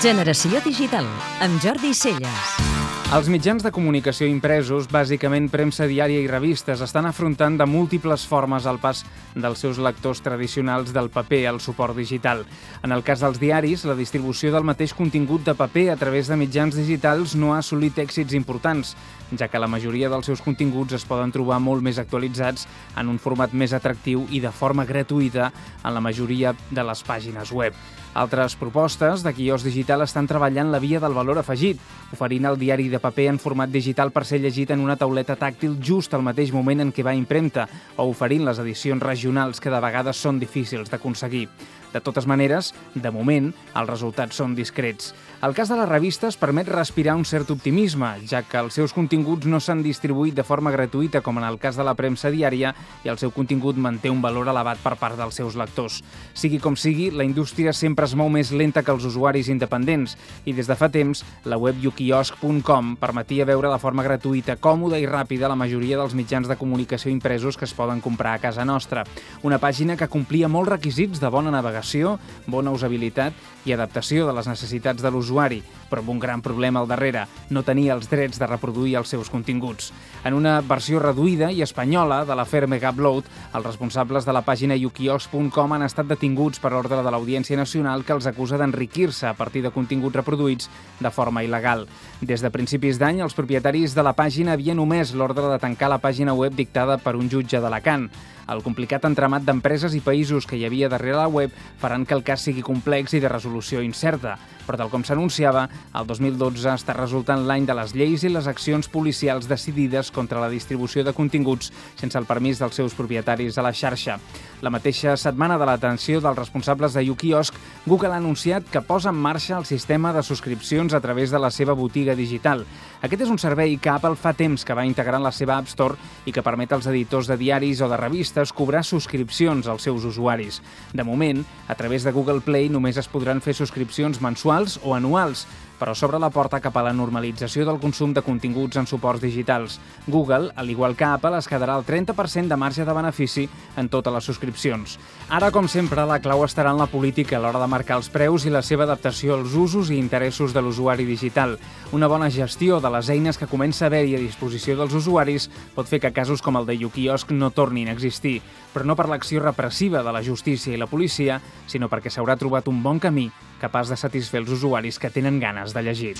Generació Digital, amb Jordi Celles. Els mitjans de comunicació impresos, bàsicament premsa diària i revistes, estan afrontant de múltiples formes el pas dels seus lectors tradicionals del paper al suport digital. En el cas dels diaris, la distribució del mateix contingut de paper a través de mitjans digitals no ha assolit èxits importants, ja que la majoria dels seus continguts es poden trobar molt més actualitzats en un format més atractiu i de forma gratuïta en la majoria de les pàgines web. Altres propostes de quios digital estan treballant la via del valor afegit, oferint el diari de paper en format digital per ser llegit en una tauleta tàctil just al mateix moment en què va impremta, o oferint les edicions regionals que de vegades són difícils d'aconseguir. De totes maneres, de moment, els resultats són discrets. El cas de les revistes permet respirar un cert optimisme, ja que els seus continguts no s'han distribuït de forma gratuïta com en el cas de la premsa diària i el seu contingut manté un valor elevat per part dels seus lectors. Sigui com sigui, la indústria sempre es mou més lenta que els usuaris independents i des de fa temps la web yukiosc.com permetia veure de forma gratuïta, còmoda i ràpida la majoria dels mitjans de comunicació impresos que es poden comprar a casa nostra. Una pàgina que complia molts requisits de bona navegació bona usabilitat i adaptació de les necessitats de l'usuari, però amb un gran problema al darrere, no tenia els drets de reproduir els seus continguts. En una versió reduïda i espanyola de l'afer Megupload, els responsables de la pàgina yukios.com han estat detinguts per ordre de l'Audiència Nacional que els acusa d'enriquir-se a partir de continguts reproduïts de forma il·legal. Des de principis d'any, els propietaris de la pàgina havien omès l'ordre de tancar la pàgina web dictada per un jutge d'Alacant. El complicat entramat d'empreses i països que hi havia darrere la web faran que el cas sigui complex i de resolució incerta. Però tal com s'anunciava, el 2012 està resultant l'any de les lleis i les accions policials decidides contra la distribució de continguts sense el permís dels seus propietaris a la xarxa. La mateixa setmana de l'atenció dels responsables de Yukiosc, Google ha anunciat que posa en marxa el sistema de subscripcions a través de la seva botiga digital. Aquest és un servei que Apple fa temps que va integrar en la seva App Store i que permet als editors de diaris o de revistes cobrar subscripcions als seus usuaris. De moment, a través de Google Play només es podran fer subscripcions mensuals o anuals, però s'obre la porta cap a la normalització del consum de continguts en suports digitals. Google, al igual que Apple, es quedarà el 30% de marge de benefici en totes les subscripcions. Ara, com sempre, la clau estarà en la política a l'hora de marcar els preus i la seva adaptació als usos i interessos de l'usuari digital. Una bona gestió de les eines que comença a haver-hi a disposició dels usuaris pot fer que casos com el de Yukiosc no tornin a existir, però no per l'acció repressiva de la justícia i la policia, sinó perquè s'haurà trobat un bon camí capaç de satisfer els usuaris que tenen ganes de llegir.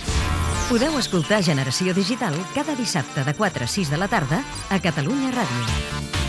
Podeu escoltar Generació Digital cada dissabte de 4 a 6 de la tarda a Catalunya Ràdio.